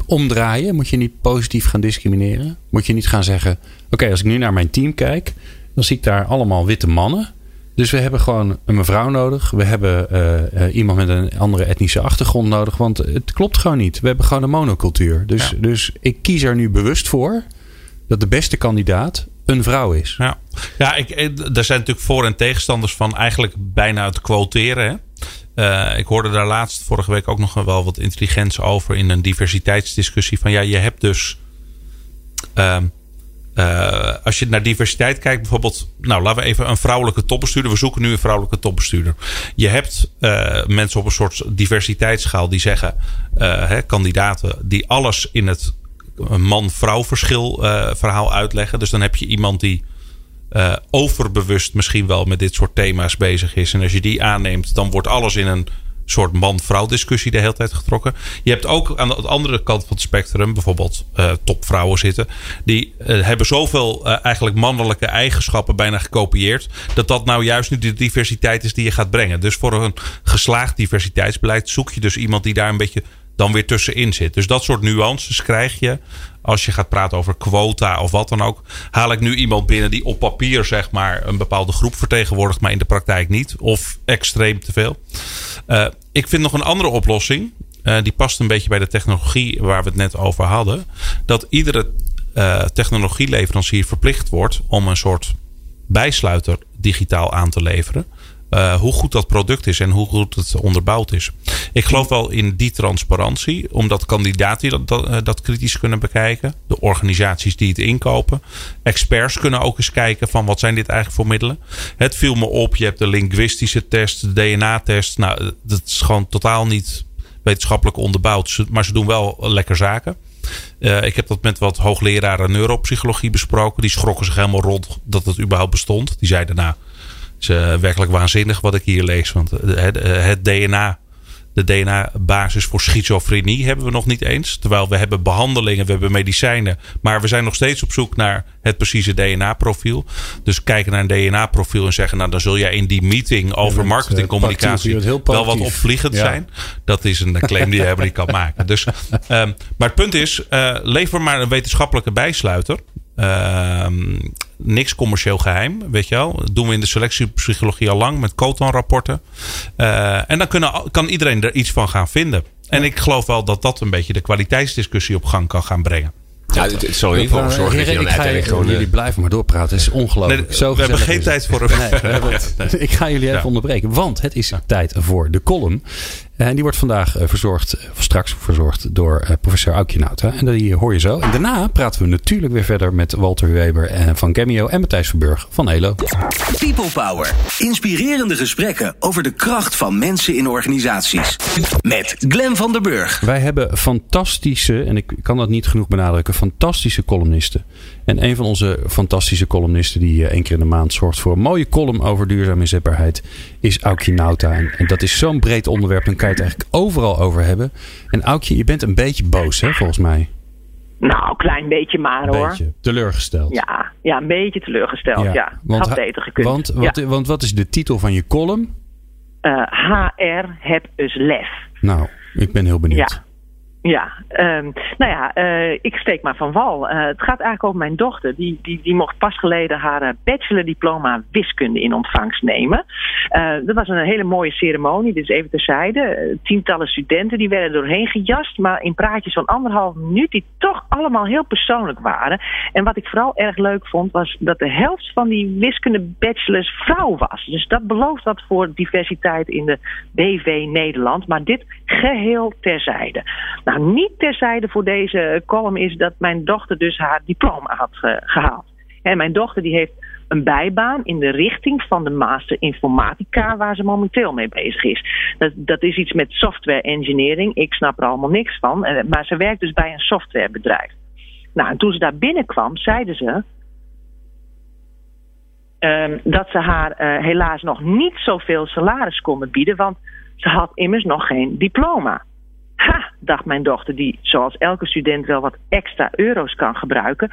omdraaien? Moet je niet positief gaan discrimineren? Moet je niet gaan zeggen: Oké, als ik nu naar mijn team kijk, dan zie ik daar allemaal witte mannen. Dus we hebben gewoon een mevrouw nodig. We hebben uh, uh, iemand met een andere etnische achtergrond nodig. Want het klopt gewoon niet. We hebben gewoon een monocultuur. Dus, ja. dus ik kies er nu bewust voor dat de beste kandidaat een vrouw is. Ja, ja ik, er zijn natuurlijk voor- en tegenstanders van eigenlijk bijna het quoteren. Hè? Uh, ik hoorde daar laatst vorige week ook nog wel wat intelligentie over in een diversiteitsdiscussie. Van ja, je hebt dus. Uh, uh, als je naar diversiteit kijkt, bijvoorbeeld. Nou, laten we even een vrouwelijke topbestuurder. We zoeken nu een vrouwelijke topbestuurder. Je hebt mensen op een soort diversiteitsschaal die zeggen. Hè, kandidaten die alles in het man-vrouw verschil verhaal uitleggen. Dus dan heb je iemand die overbewust misschien wel met dit soort thema's bezig is. En als je die aanneemt, dan wordt alles in een soort man-vrouw discussie de hele tijd getrokken. Je hebt ook aan de andere kant van het spectrum bijvoorbeeld uh, topvrouwen zitten. Die uh, hebben zoveel uh, eigenlijk mannelijke eigenschappen bijna gekopieerd. Dat dat nou juist nu de diversiteit is die je gaat brengen. Dus voor een geslaagd diversiteitsbeleid zoek je dus iemand die daar een beetje dan weer tussenin zit. Dus dat soort nuances krijg je als je gaat praten over quota of wat dan ook. Haal ik nu iemand binnen die op papier zeg maar een bepaalde groep vertegenwoordigt, maar in de praktijk niet. Of extreem te veel. Uh, ik vind nog een andere oplossing. Uh, die past een beetje bij de technologie waar we het net over hadden. Dat iedere uh, technologieleverancier verplicht wordt om een soort bijsluiter digitaal aan te leveren. Uh, hoe goed dat product is en hoe goed het onderbouwd is. Ik geloof wel in die transparantie, omdat kandidaten dat, dat, dat, kritisch kunnen bekijken. De organisaties die het inkopen. Experts kunnen ook eens kijken van wat zijn dit eigenlijk voor middelen. Het viel me op, je hebt de linguïstische test, de DNA-test. Nou, dat is gewoon totaal niet wetenschappelijk onderbouwd. Maar ze doen wel lekker zaken. Ik heb dat met wat hoogleraren neuropsychologie besproken. Die schrokken zich helemaal rond dat het überhaupt bestond. Die zeiden nou is uh, werkelijk waanzinnig wat ik hier lees. Want het, het DNA, de DNA-basis voor schizofrenie hebben we nog niet eens. Terwijl we hebben behandelingen, we hebben medicijnen. Maar we zijn nog steeds op zoek naar het precieze DNA-profiel. Dus kijken naar een DNA-profiel en zeggen... nou, dan zul jij in die meeting over marketingcommunicatie... wel wat opvliegend ja. zijn. Dat is een claim die [LAUGHS] je helemaal niet kan maken. Dus, um, maar het punt is, uh, lever maar een wetenschappelijke bijsluiter... Uh, niks commercieel geheim, weet je wel. Dat doen we in de selectiepsychologie al lang met Cotan-rapporten. Uh, en dan kunnen, kan iedereen er iets van gaan vinden. En ik geloof wel dat dat een beetje de kwaliteitsdiscussie op gang kan gaan brengen. Ja, het, het zal in ieder geval zorgen dat je dan uiteindelijk gewoon... Jullie blijven maar doorpraten. Het is ongelooflijk. Nee, Zo we hebben geen tijd voor een... Nee, nee, [LAUGHS] ik ga jullie even ja. onderbreken. Want het is tijd voor de column. En die wordt vandaag verzorgd, of straks verzorgd door professor Aukje Nauta. En die hoor je zo. En daarna praten we natuurlijk weer verder met Walter Weber van Cameo en Matthijs Verburg van Elo. People Power. Inspirerende gesprekken over de kracht van mensen in organisaties. Met Glen van der Burg. Wij hebben fantastische, en ik kan dat niet genoeg benadrukken, fantastische columnisten. En een van onze fantastische columnisten die één keer in de maand zorgt voor een mooie column over duurzame inzetbaarheid is Aukje Nauta. En, dat is zo'n breed onderwerp, dan kan je het eigenlijk overal over hebben. En Aukje, je bent een beetje boos hè, volgens mij. Nou, een klein beetje maar hoor. Beetje teleurgesteld. Ja, ja een beetje teleurgesteld. Ja, ja. Want, had beter gekund. Want wat, ja. want wat is de titel van je column? Uh, HR, heb eens lef. Nou, ik ben heel benieuwd. Ja. Ja, um, nou ja, uh, ik steek maar van wal. Uh, het gaat eigenlijk over mijn dochter. Die, die, die mocht pas geleden haar bachelordiploma wiskunde in ontvangst nemen. Dat was een hele mooie ceremonie, dus even terzijde. tientallen studenten die werden doorheen gejast, maar in praatjes van anderhalf minuut die toch allemaal heel persoonlijk waren. En wat ik vooral erg leuk vond, was dat de helft van die wiskunde bachelors vrouw was. Dus dat belooft wat voor diversiteit in de BV Nederland. Maar dit geheel terzijde. Nou, Niet terzijde voor deze column is dat mijn dochter dus haar diploma had uh, gehaald. En mijn dochter die heeft een bijbaan in de richting van de master informatica waar ze momenteel mee bezig is. Dat, dat is iets met software engineering. Ik snap er allemaal niks van. Maar ze werkt dus bij een softwarebedrijf. Nou, en toen ze daar binnenkwam, zeiden ze um, dat ze haar uh, helaas nog niet zoveel salaris konden bieden, want ze had immers nog geen diploma. Ha, dacht mijn dochter, die zoals elke student wel wat extra euro's kan gebruiken.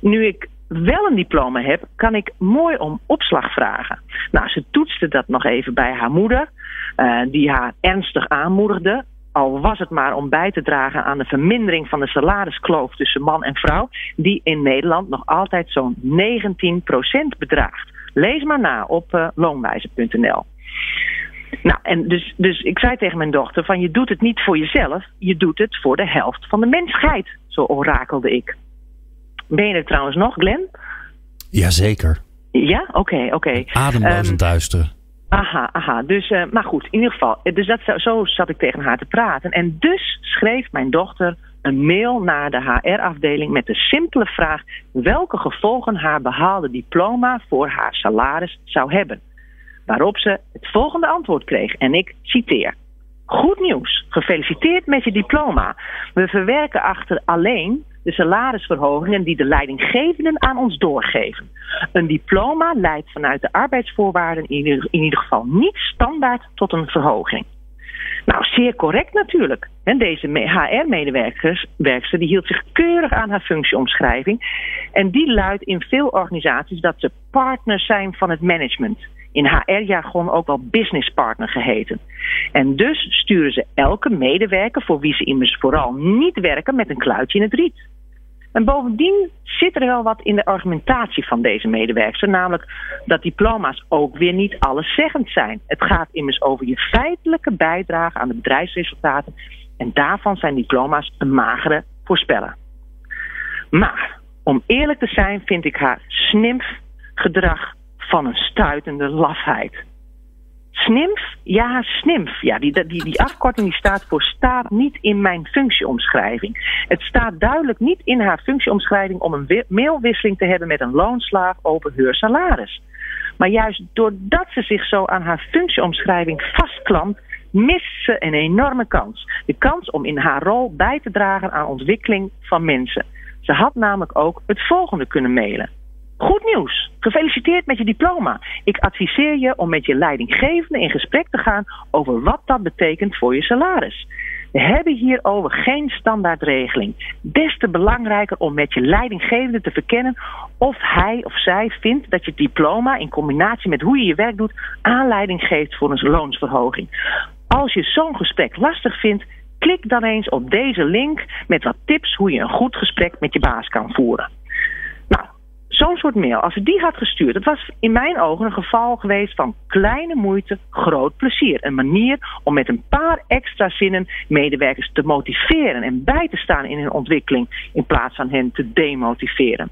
Nu ik wel een diploma heb, kan ik mooi om opslag vragen. Nou, ze toetste dat nog even bij haar moeder, uh, die haar ernstig aanmoedigde. Al was het maar om bij te dragen aan de vermindering van de salariskloof tussen man en vrouw, die in Nederland nog altijd zo'n 19% bedraagt. Lees maar na op uh. Nou, en dus, dus ik zei tegen mijn dochter: van je doet het niet voor jezelf, je doet het voor de helft van de mensheid. Zo orakelde ik. Ben je er trouwens nog, Glenn? Jazeker. Ja, oké, oké. Okay. Ademloos um, duister. Aha, aha. Dus, uh, maar goed, in ieder geval. Dus dat, zo zat ik tegen haar te praten. En dus schreef mijn dochter een mail naar de HR-afdeling met de simpele vraag welke gevolgen haar behaalde diploma voor haar salaris zou hebben. Waarop ze het volgende antwoord kreeg. En ik citeer. Goed nieuws. Gefeliciteerd met je diploma. We verwerken achter alleen de salarisverhogingen die de leidinggevenden aan ons doorgeven. Een diploma leidt vanuit de arbeidsvoorwaarden in ieder geval niet standaard tot een verhoging. Nou, zeer correct natuurlijk. deze HR-medewerkster die hield zich keurig aan haar functieomschrijving. En die luidt in veel organisaties dat ze partners zijn van het management. In HR-jargon ook wel businesspartner geheten. En dus sturen ze elke medewerker, voor wie ze immers vooral niet werken, met een kluitje in het riet. En bovendien zit er wel wat in de argumentatie van deze medewerkster, namelijk dat diploma's ook weer niet alleszeggend zijn. Het gaat immers over je feitelijke bijdrage aan de bedrijfsresultaten en daarvan zijn diploma's een magere voorspeller. Maar om eerlijk te zijn vind ik haar snimf gedrag van een stuitende lafheid. SNIMF? Ja, SNIMF. Ja, die, die, die afkorting die staat voor staat niet in mijn functieomschrijving. Het staat duidelijk niet in haar functieomschrijving om een mailwisseling te hebben met een loonslaaf over haar salaris. Maar juist doordat ze zich zo aan haar functieomschrijving vastklampt, mist ze een enorme kans. De kans om in haar rol bij te dragen aan ontwikkeling van mensen. Ze had namelijk ook het volgende kunnen mailen. Goed nieuws. Gefeliciteerd met je diploma. Ik adviseer je om met je leidinggevende in gesprek te gaan over wat dat betekent voor je salaris. We hebben hierover geen standaardregeling. Des te belangrijker om met je leidinggevende te verkennen of hij of zij vindt dat je diploma in combinatie met hoe je je werk doet aanleiding geeft voor een loonsverhoging. Als je zo'n gesprek lastig vindt, klik dan eens op deze link met wat tips hoe je een goed gesprek met je baas kan voeren. Zo'n soort mail, als ze die had gestuurd, dat was in mijn ogen een geval geweest van kleine moeite, groot plezier. Een manier om met een paar extra zinnen medewerkers te motiveren en bij te staan in hun ontwikkeling, in plaats van hen te demotiveren.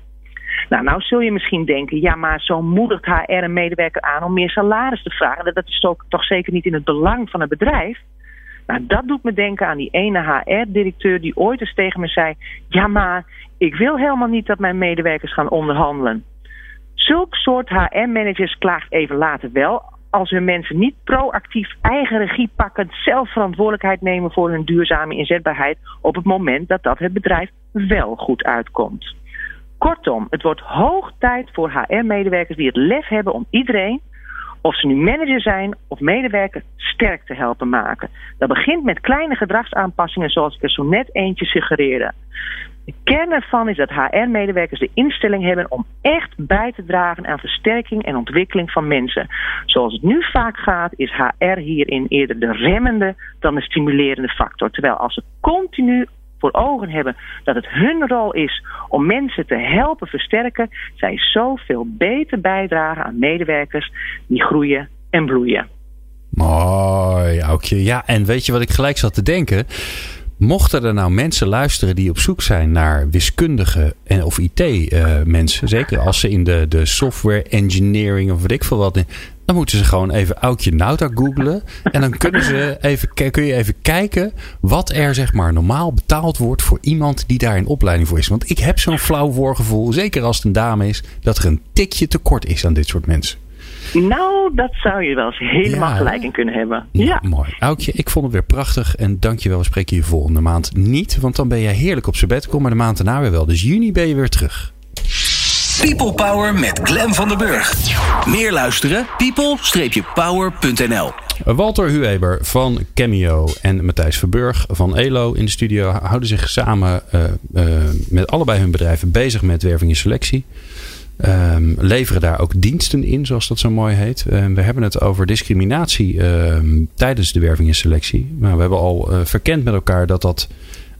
Nou, nou zul je misschien denken, ja, maar zo moedigt HR een medewerker aan om meer salaris te vragen. Dat is toch zeker niet in het belang van het bedrijf. Nou, dat doet me denken aan die ene HR-directeur die ooit eens tegen me zei: Ja, maar ik wil helemaal niet dat mijn medewerkers gaan onderhandelen. Zulk soort HR-managers klaagt even later wel als hun mensen niet proactief eigen regie pakken, zelf verantwoordelijkheid nemen voor hun duurzame inzetbaarheid op het moment dat dat het bedrijf wel goed uitkomt. Kortom, het wordt hoog tijd voor HR-medewerkers die het lef hebben om iedereen, of ze nu manager zijn of medewerker, sterk te helpen maken. Dat begint met kleine gedragsaanpassingen zoals ik er zo net eentje suggereerde. De kern ervan is dat HR-medewerkers de instelling hebben om echt bij te dragen aan versterking en ontwikkeling van mensen. Zoals het nu vaak gaat, is HR hierin eerder de remmende dan de stimulerende factor. Terwijl als ze continu voor ogen hebben dat het hun rol is om mensen te helpen versterken, zij zoveel beter bijdragen aan medewerkers die groeien en bloeien. Mooi, Aukje. Ja, en weet je wat ik gelijk zat te denken? Mochten er nou mensen luisteren die op zoek zijn naar wiskundige en, of IT-mensen, eh, zeker als ze in de, de software engineering of weet ik veel wat, dan moeten ze gewoon even Aukje Nauta googlen. En dan kunnen ze even, kun je even kijken wat er zeg maar normaal betaald wordt voor iemand die daar in opleiding voor is. Want ik heb zo'n flauw voorgevoel, zeker als het een dame is, dat er een tikje tekort is aan dit soort mensen. Nou, dat zou je wel eens helemaal gelijk in kunnen hebben. Ja, Mooi. Aukje, ik vond het weer prachtig. En dankjewel. We spreken je volgende maand niet. Want dan ben jij heerlijk op z'n Kom Maar de maand daarna weer wel. Dus juni ben je weer terug. People Power met Glen van der Burg. Meer luisteren? people-power.nl Walter Huweber van Cameo en Matthijs Verburg van ELO in de studio houden zich samen uh, uh, met allebei hun bedrijven bezig met werving en selectie. Um, leveren daar ook diensten in, zoals dat zo mooi heet. Um, we hebben het over discriminatie um, tijdens de werving en selectie. Maar we hebben al uh, verkend met elkaar dat dat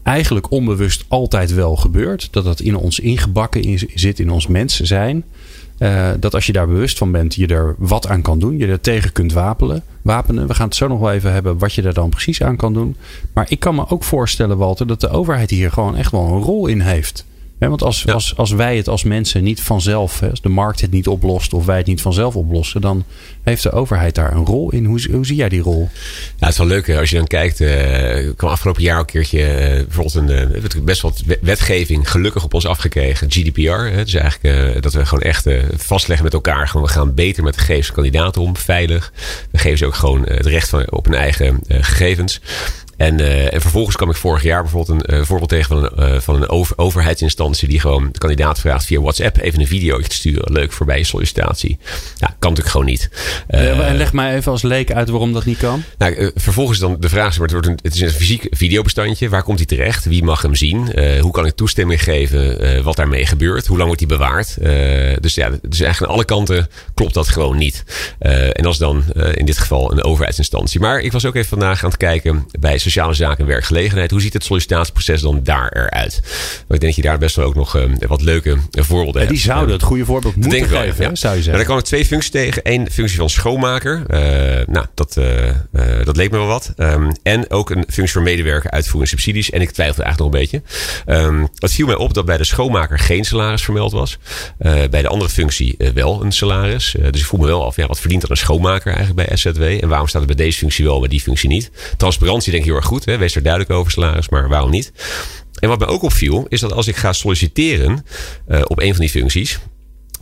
eigenlijk onbewust altijd wel gebeurt. Dat dat in ons ingebakken in, zit in ons mensen zijn. Uh, dat als je daar bewust van bent, je er wat aan kan doen. Je er tegen kunt wapenen. wapenen. We gaan het zo nog wel even hebben wat je er dan precies aan kan doen. Maar ik kan me ook voorstellen, Walter, dat de overheid hier gewoon echt wel een rol in heeft want als, als, als wij het als mensen niet vanzelf, als de markt het niet oplost of wij het niet vanzelf oplossen, dan heeft de overheid daar een rol in. Hoe, hoe zie jij die rol? Ja, het is wel leuk als je dan kijkt. Uh, kwam afgelopen jaar een keertje uh, bijvoorbeeld een, uh, best wat wetgeving gelukkig op ons afgekregen. GDPR. Hè, dus eigenlijk dat we gewoon echt vastleggen met elkaar. Gewoon, we gaan beter met de gegevens van kandidaten om, veilig. We geven ze ook gewoon het recht van, op hun eigen gegevens. En, uh, en vervolgens kwam ik vorig jaar bijvoorbeeld een uh, voorbeeld tegen van een, uh, van een over, overheidsinstantie die gewoon de kandidaat vraagt via WhatsApp even een video te sturen. Leuk voorbij je sollicitatie. Ja, kan natuurlijk gewoon niet. en leg mij even als leek uit waarom dat niet kan. Nou, vervolgens dan de vraag, het, wordt een, het is een fysiek videobestandje. Waar komt hij terecht? Wie mag hem zien? hoe kan ik toestemming geven wat daarmee gebeurt? Hoe lang wordt hij bewaard? dus ja, dus eigenlijk aan alle kanten klopt dat gewoon niet. en dat is dan in dit geval een overheidsinstantie. Maar ik was ook even vandaag aan het kijken bij sociale zaken en werkgelegenheid. Hoe ziet het sollicitatieproces dan daar eruit? Want ik denk dat je daar best wel ook nog uh, wat leuke voorbeelden ja, Die zouden het goede voorbeeld moeten geven, wel, ja. zou je zeggen. daar kwam ik twee functies tegen. Eén functie van schoonmaker. Uh, nou, dat, dat leek me wel wat. Um, en ook een functie voor medewerker uitvoering subsidies. En ik twijfelde eigenlijk nog een beetje. Um, het viel mij op dat bij de schoonmaker geen salaris vermeld was. bij de andere functie wel een salaris. dus ik voel me wel af, ja, wat verdient dan een schoonmaker eigenlijk bij SZW? En waarom staat het bij deze functie wel, bij die functie niet? Transparantie denk ik goed. Hè? Wees er duidelijk over salaris, maar waarom niet? En wat mij ook opviel, is dat als ik ga solliciteren uh, op een van die functies,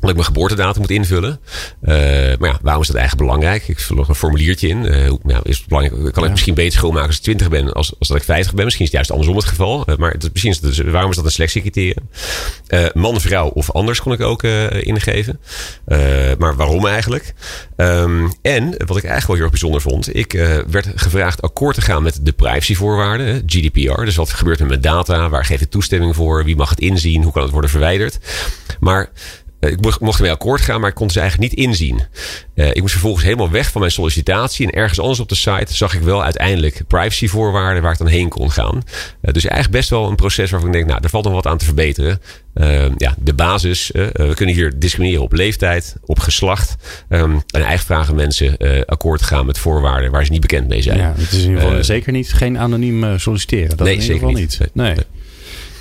dat ik mijn geboortedatum moet invullen. Uh, maar ja, waarom is dat eigenlijk belangrijk? Ik vul nog een formuliertje in. Uh, ja, is het belangrijk? Kan ik misschien beter schoonmaken als ik 20 ben als, als dat ik 50 ben? Misschien is het juist andersom het geval. Uh, maar het, misschien is het, dus, waarom is dat een selectiecriterium? man, vrouw of anders kon ik ook ingeven. maar waarom eigenlijk? Um, en wat ik eigenlijk wel heel erg bijzonder vond. Ik werd gevraagd akkoord te gaan met de privacyvoorwaarden. GDPR. Dus wat gebeurt er met data? Waar geef ik toestemming voor? Wie mag het inzien? Hoe kan het worden verwijderd? Maar eh, ik mocht, ermee akkoord gaan, maar ik kon ze eigenlijk niet inzien. Uh, ik moest vervolgens helemaal weg van mijn sollicitatie. En ergens anders op de site zag ik wel uiteindelijk privacyvoorwaarden waar ik dan heen kon gaan. Uh, dus eigenlijk best wel een proces waarvan ik denk, nou, er valt nog wat aan te verbeteren. Uh, ja, de basis. we kunnen hier discrimineren op leeftijd, op geslacht. Um, en eigenlijk vragen mensen akkoord gaan met voorwaarden waar ze niet bekend mee zijn. Ja, het is in ieder geval zeker niet geen anoniem solliciteren. Dat nee, zeker niet. niet. nee.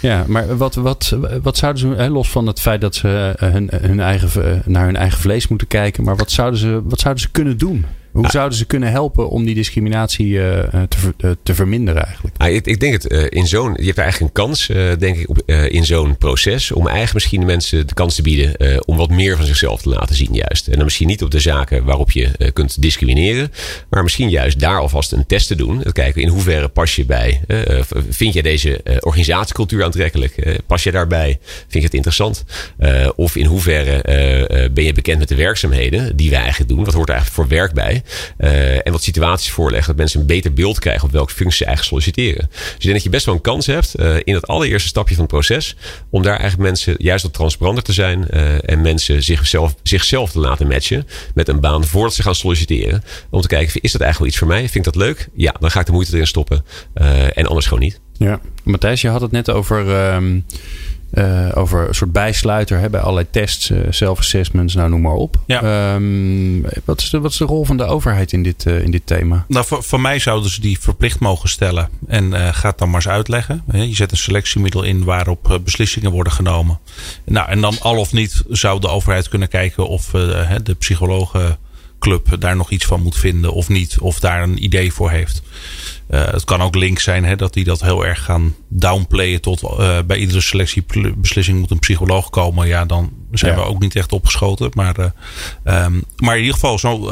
Ja, maar wat, wat, wat zouden ze, los van het feit dat ze eh, hun, hun eigen, naar hun eigen vlees moeten kijken, maar wat zouden ze, wat zouden ze kunnen doen? Hoe zouden ze kunnen helpen om die discriminatie uh, te, uh, te verminderen eigenlijk? Ah, ik, ik, denk het uh, in zo'n. Je hebt eigenlijk een kans, denk ik, op, in zo'n proces. Om eigenlijk misschien de mensen de kans te bieden om wat meer van zichzelf te laten zien, juist. En dan misschien niet op de zaken waarop je kunt discrimineren. Maar misschien juist daar alvast een test te doen. Kijken in hoeverre pas je bij. vind jij deze organisatiecultuur aantrekkelijk? pas je daarbij? Vind je het interessant? of in hoeverre ben je bekend met de werkzaamheden die wij eigenlijk doen? Wat hoort er eigenlijk voor werk bij? Uh, en wat situaties voorleggen. Dat mensen een beter beeld krijgen op welke functie ze eigenlijk solliciteren. Dus ik denk dat je best wel een kans hebt uh, in het allereerste stapje van het proces. Om daar eigenlijk mensen juist wat transparanter te zijn. Uh, en mensen zichzelf, zichzelf te laten matchen met een baan voordat ze gaan solliciteren. Om te kijken, is dat eigenlijk wel iets voor mij? Vind ik dat leuk? Ja, dan ga ik de moeite erin stoppen. en anders gewoon niet. Ja, Matthijs, je had het net over... Uh, uh, over een soort bijsluiter hè, bij allerlei tests, uh, self-assessments, nou noem maar op. Ja. Um, wat, is de, wat is de rol van de overheid in dit, uh, in dit thema? Nou, voor, voor mij zouden ze die verplicht mogen stellen. En ga het dan maar eens uitleggen. Je zet een selectiemiddel in waarop beslissingen worden genomen. Nou, en dan al of niet zou de overheid kunnen kijken of de psychologenclub daar nog iets van moet vinden of niet. Of daar een idee voor heeft. Uh, het kan ook link zijn hè, dat die dat heel erg gaan downplayen tot uh, bij iedere selectiebeslissing moet een psycholoog komen. Ja, dan zijn we ook niet echt opgeschoten. Maar, uh, um, maar in ieder geval, zo'n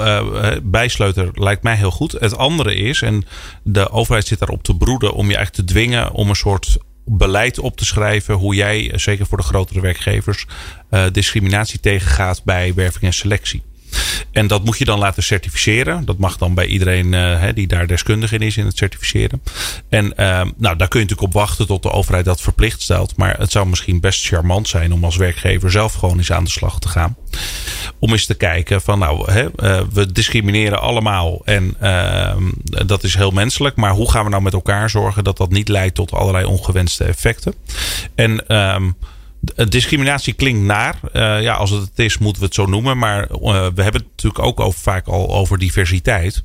bijsleuter lijkt mij heel goed. Het andere is, en de overheid zit daarop te broeden om je eigenlijk te dwingen om een soort beleid op te schrijven hoe jij, zeker voor de grotere werkgevers, discriminatie tegengaat bij werving en selectie. En dat moet je dan laten certificeren. Dat mag dan bij iedereen uh, die daar deskundig in is in het certificeren. En uh, nou, daar kun je natuurlijk op wachten tot de overheid dat verplicht stelt. Maar het zou misschien best charmant zijn om als werkgever zelf gewoon eens aan de slag te gaan. Om eens te kijken van nou, hè, uh, we discrimineren allemaal. En ehm, dat is heel menselijk. Maar hoe gaan we nou met elkaar zorgen dat dat niet leidt tot allerlei ongewenste effecten? En um, discriminatie klinkt naar. Uh, ja, als het het is, moeten we het zo noemen. Maar uh, we hebben het natuurlijk ook over, vaak al over diversiteit.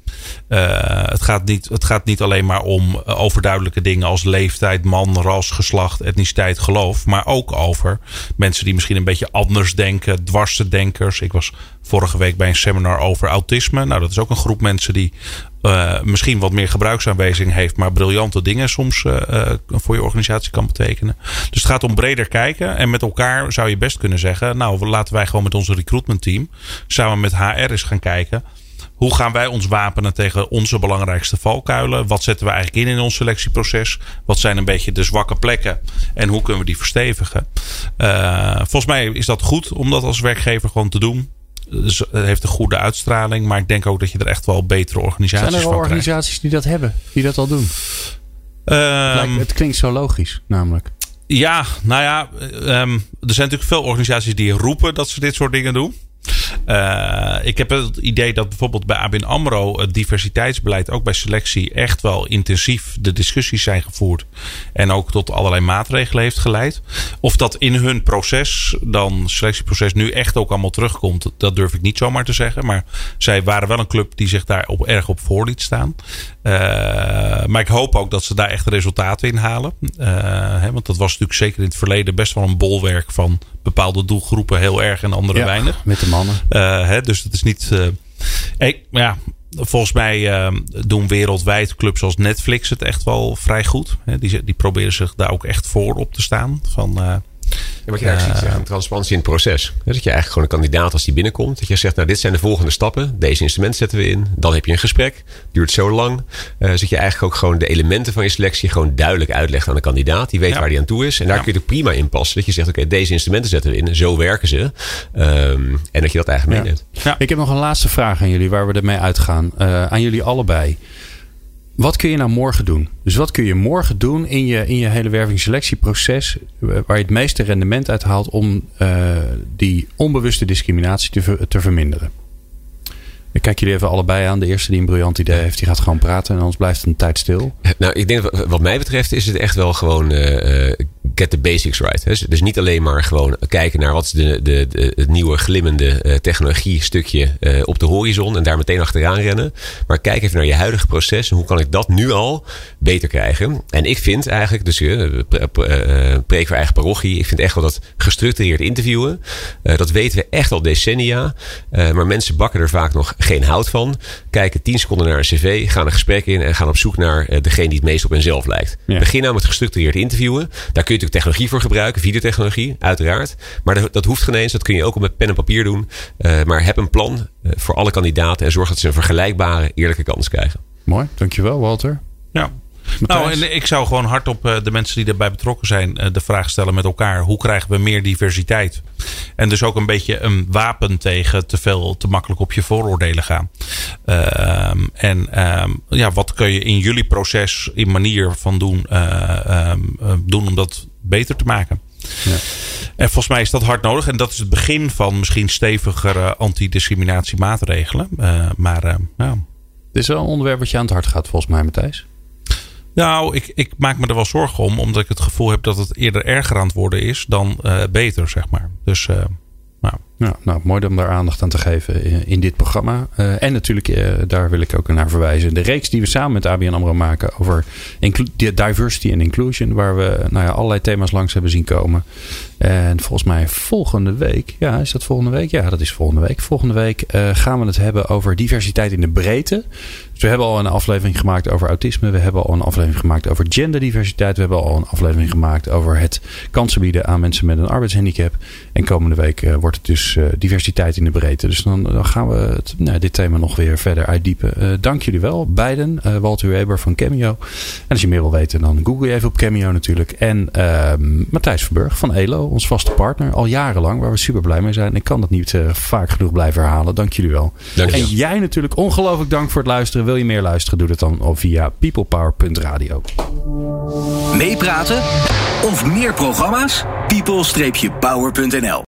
Het, gaat niet, het gaat niet alleen maar om overduidelijke dingen als leeftijd, man, ras, geslacht, etniciteit, geloof. Maar ook over mensen die misschien een beetje anders denken, dwarsdenkers. Ik was vorige week bij een seminar over autisme. Nou, dat is ook een groep mensen die uh, misschien wat meer gebruiksaanwijzing heeft, maar briljante dingen soms uh, uh, voor je organisatie kan betekenen. Dus het gaat om breder kijken. En met elkaar zou je best kunnen zeggen: Nou, laten wij gewoon met onze recruitment team samen met HR eens gaan kijken. Hoe gaan wij ons wapenen tegen onze belangrijkste valkuilen? Wat zetten we eigenlijk in in ons selectieproces? Wat zijn een beetje de zwakke plekken? En hoe kunnen we die verstevigen? volgens mij is dat goed om dat als werkgever gewoon te doen. Het heeft een goede uitstraling. Maar ik denk ook dat je er echt wel betere organisaties Zijn er al organisaties die dat hebben? Die dat al doen? Um, het klinkt zo logisch, namelijk. Ja, nou ja. Um, er zijn natuurlijk veel organisaties die roepen dat ze dit soort dingen doen. Uh, ik heb het idee dat bijvoorbeeld bij ABN AMRO het diversiteitsbeleid ook bij selectie echt wel intensief de discussies zijn gevoerd. En ook tot allerlei maatregelen heeft geleid. Of dat in hun proces, dan selectieproces, nu echt ook allemaal terugkomt, dat durf ik niet zomaar te zeggen. Maar zij waren wel een club die zich daar op, erg op voor liet staan. Uh, maar ik hoop ook dat ze daar echt resultaten in halen. Uh, hè, want dat was natuurlijk zeker in het verleden best wel een bolwerk van bepaalde doelgroepen heel erg en andere ja, weinig. Met de Uh, hè, dus het is niet. Uh, ik, ja, volgens mij uh, doen wereldwijd clubs als Netflix het echt wel vrij goed. Die, die proberen zich daar ook echt voor op te staan. Van, ja, wat je eigenlijk ziet, zeggen, transparantie in het proces. Dat je eigenlijk gewoon een kandidaat als die binnenkomt. Dat je zegt, nou dit zijn de volgende stappen. Deze instrumenten zetten we in. Dan heb je een gesprek. Duurt zo lang. Uh, zodat je eigenlijk ook gewoon de elementen van je selectie gewoon duidelijk uitlegt aan de kandidaat. Die weet ja. waar die aan toe is. En daar ja. kun je het prima in passen. Dat je zegt, oké, okay, deze instrumenten zetten we in. Zo werken ze. Um, en dat je dat eigenlijk meeneemt. Ik heb nog een laatste vraag aan jullie waar we ermee uitgaan. Uh, aan jullie allebei. Wat kun je nou morgen doen? Dus wat kun je morgen doen in je, in je hele wervingsselectieproces, waar je het meeste rendement uit haalt om uh, die onbewuste discriminatie te, te verminderen? Ik kijk jullie even allebei aan. De eerste die een briljant idee heeft, die gaat gewoon praten en anders blijft het een tijd stil. Nou, ik denk wat mij betreft is het echt wel gewoon uh, get the basics right. Dus, niet alleen maar gewoon kijken naar wat is de, de, de, het nieuwe glimmende uh, technologie stukje uh, op de horizon en daar meteen achteraan rennen. Maar kijk even naar je huidige proces en hoe kan ik dat nu al beter krijgen. En ik vind eigenlijk, dus uh, preek voor eigen parochie, ik vind echt wel dat gestructureerd interviewen. dat weten we echt al decennia. maar mensen bakken er vaak nog geen hout van. Kijken 10 seconden naar een cv, gaan een gesprek in en gaan op zoek naar degene die het meest op henzelf lijkt. Ja. Begin nou met gestructureerd interviewen. Daar kun je natuurlijk technologie voor gebruiken, videotechnologie, uiteraard. Maar dat, dat hoeft geen eens. Dat kun je ook al met pen en papier doen. Uh, maar heb een plan uh, voor alle kandidaten en zorg dat ze een vergelijkbare, eerlijke kans krijgen. Mooi, dankjewel Walter. Ja. Nou, en ik zou gewoon hardop uh, de mensen die erbij betrokken zijn uh, de vraag stellen met elkaar: hoe krijgen we meer diversiteit? En dus ook een beetje een wapen tegen te veel, te makkelijk op je vooroordelen gaan. Uh, en um, ja, wat kun je in jullie proces, in manier van doen, um, doen om dat beter te maken? Ja. En volgens mij is dat hard nodig. En dat is het begin van misschien stevigere antidiscriminatiemaatregelen. Uh, maar ja. Dit is wel een onderwerp wat je aan het hart gaat, volgens mij, Matthijs. Nou, ik, ik maak me er wel zorgen om, omdat ik het gevoel heb dat het eerder erger aan het worden is dan uh, beter, zeg maar. Dus. Uh, nou. Nou, mooi om daar aandacht aan te geven in, dit programma. Uh, en natuurlijk, daar wil ik ook naar verwijzen. De reeks die we samen met ABN AMRO maken over diversity en inclusion. Waar we nou ja, allerlei thema's langs hebben zien komen. En volgens mij volgende week. Ja, is dat volgende week? Ja, dat is volgende week. Volgende week uh, gaan we het hebben over diversiteit in de breedte. Dus we hebben al een aflevering gemaakt over autisme. We hebben al een aflevering gemaakt over genderdiversiteit. We hebben al een aflevering gemaakt over het kansen bieden aan mensen met een arbeidshandicap. En komende week wordt het dus uh, diversiteit in de breedte. Dus dan, gaan we het, nou, dit thema nog weer verder uitdiepen. Dank jullie wel, beiden. Walter Weber van Cameo. En als je meer wil weten, dan google je even op Cameo natuurlijk. En Matthijs Verburg van ELO, ons vaste partner. Al jarenlang, waar we super blij mee zijn. Ik kan dat niet vaak genoeg blijven herhalen. Dank jullie wel. Dank en jij natuurlijk ongelooflijk dank voor het luisteren. Wil je meer luisteren, doe dat dan via peoplepower.radio. Meepraten of meer programma's? people-power.nl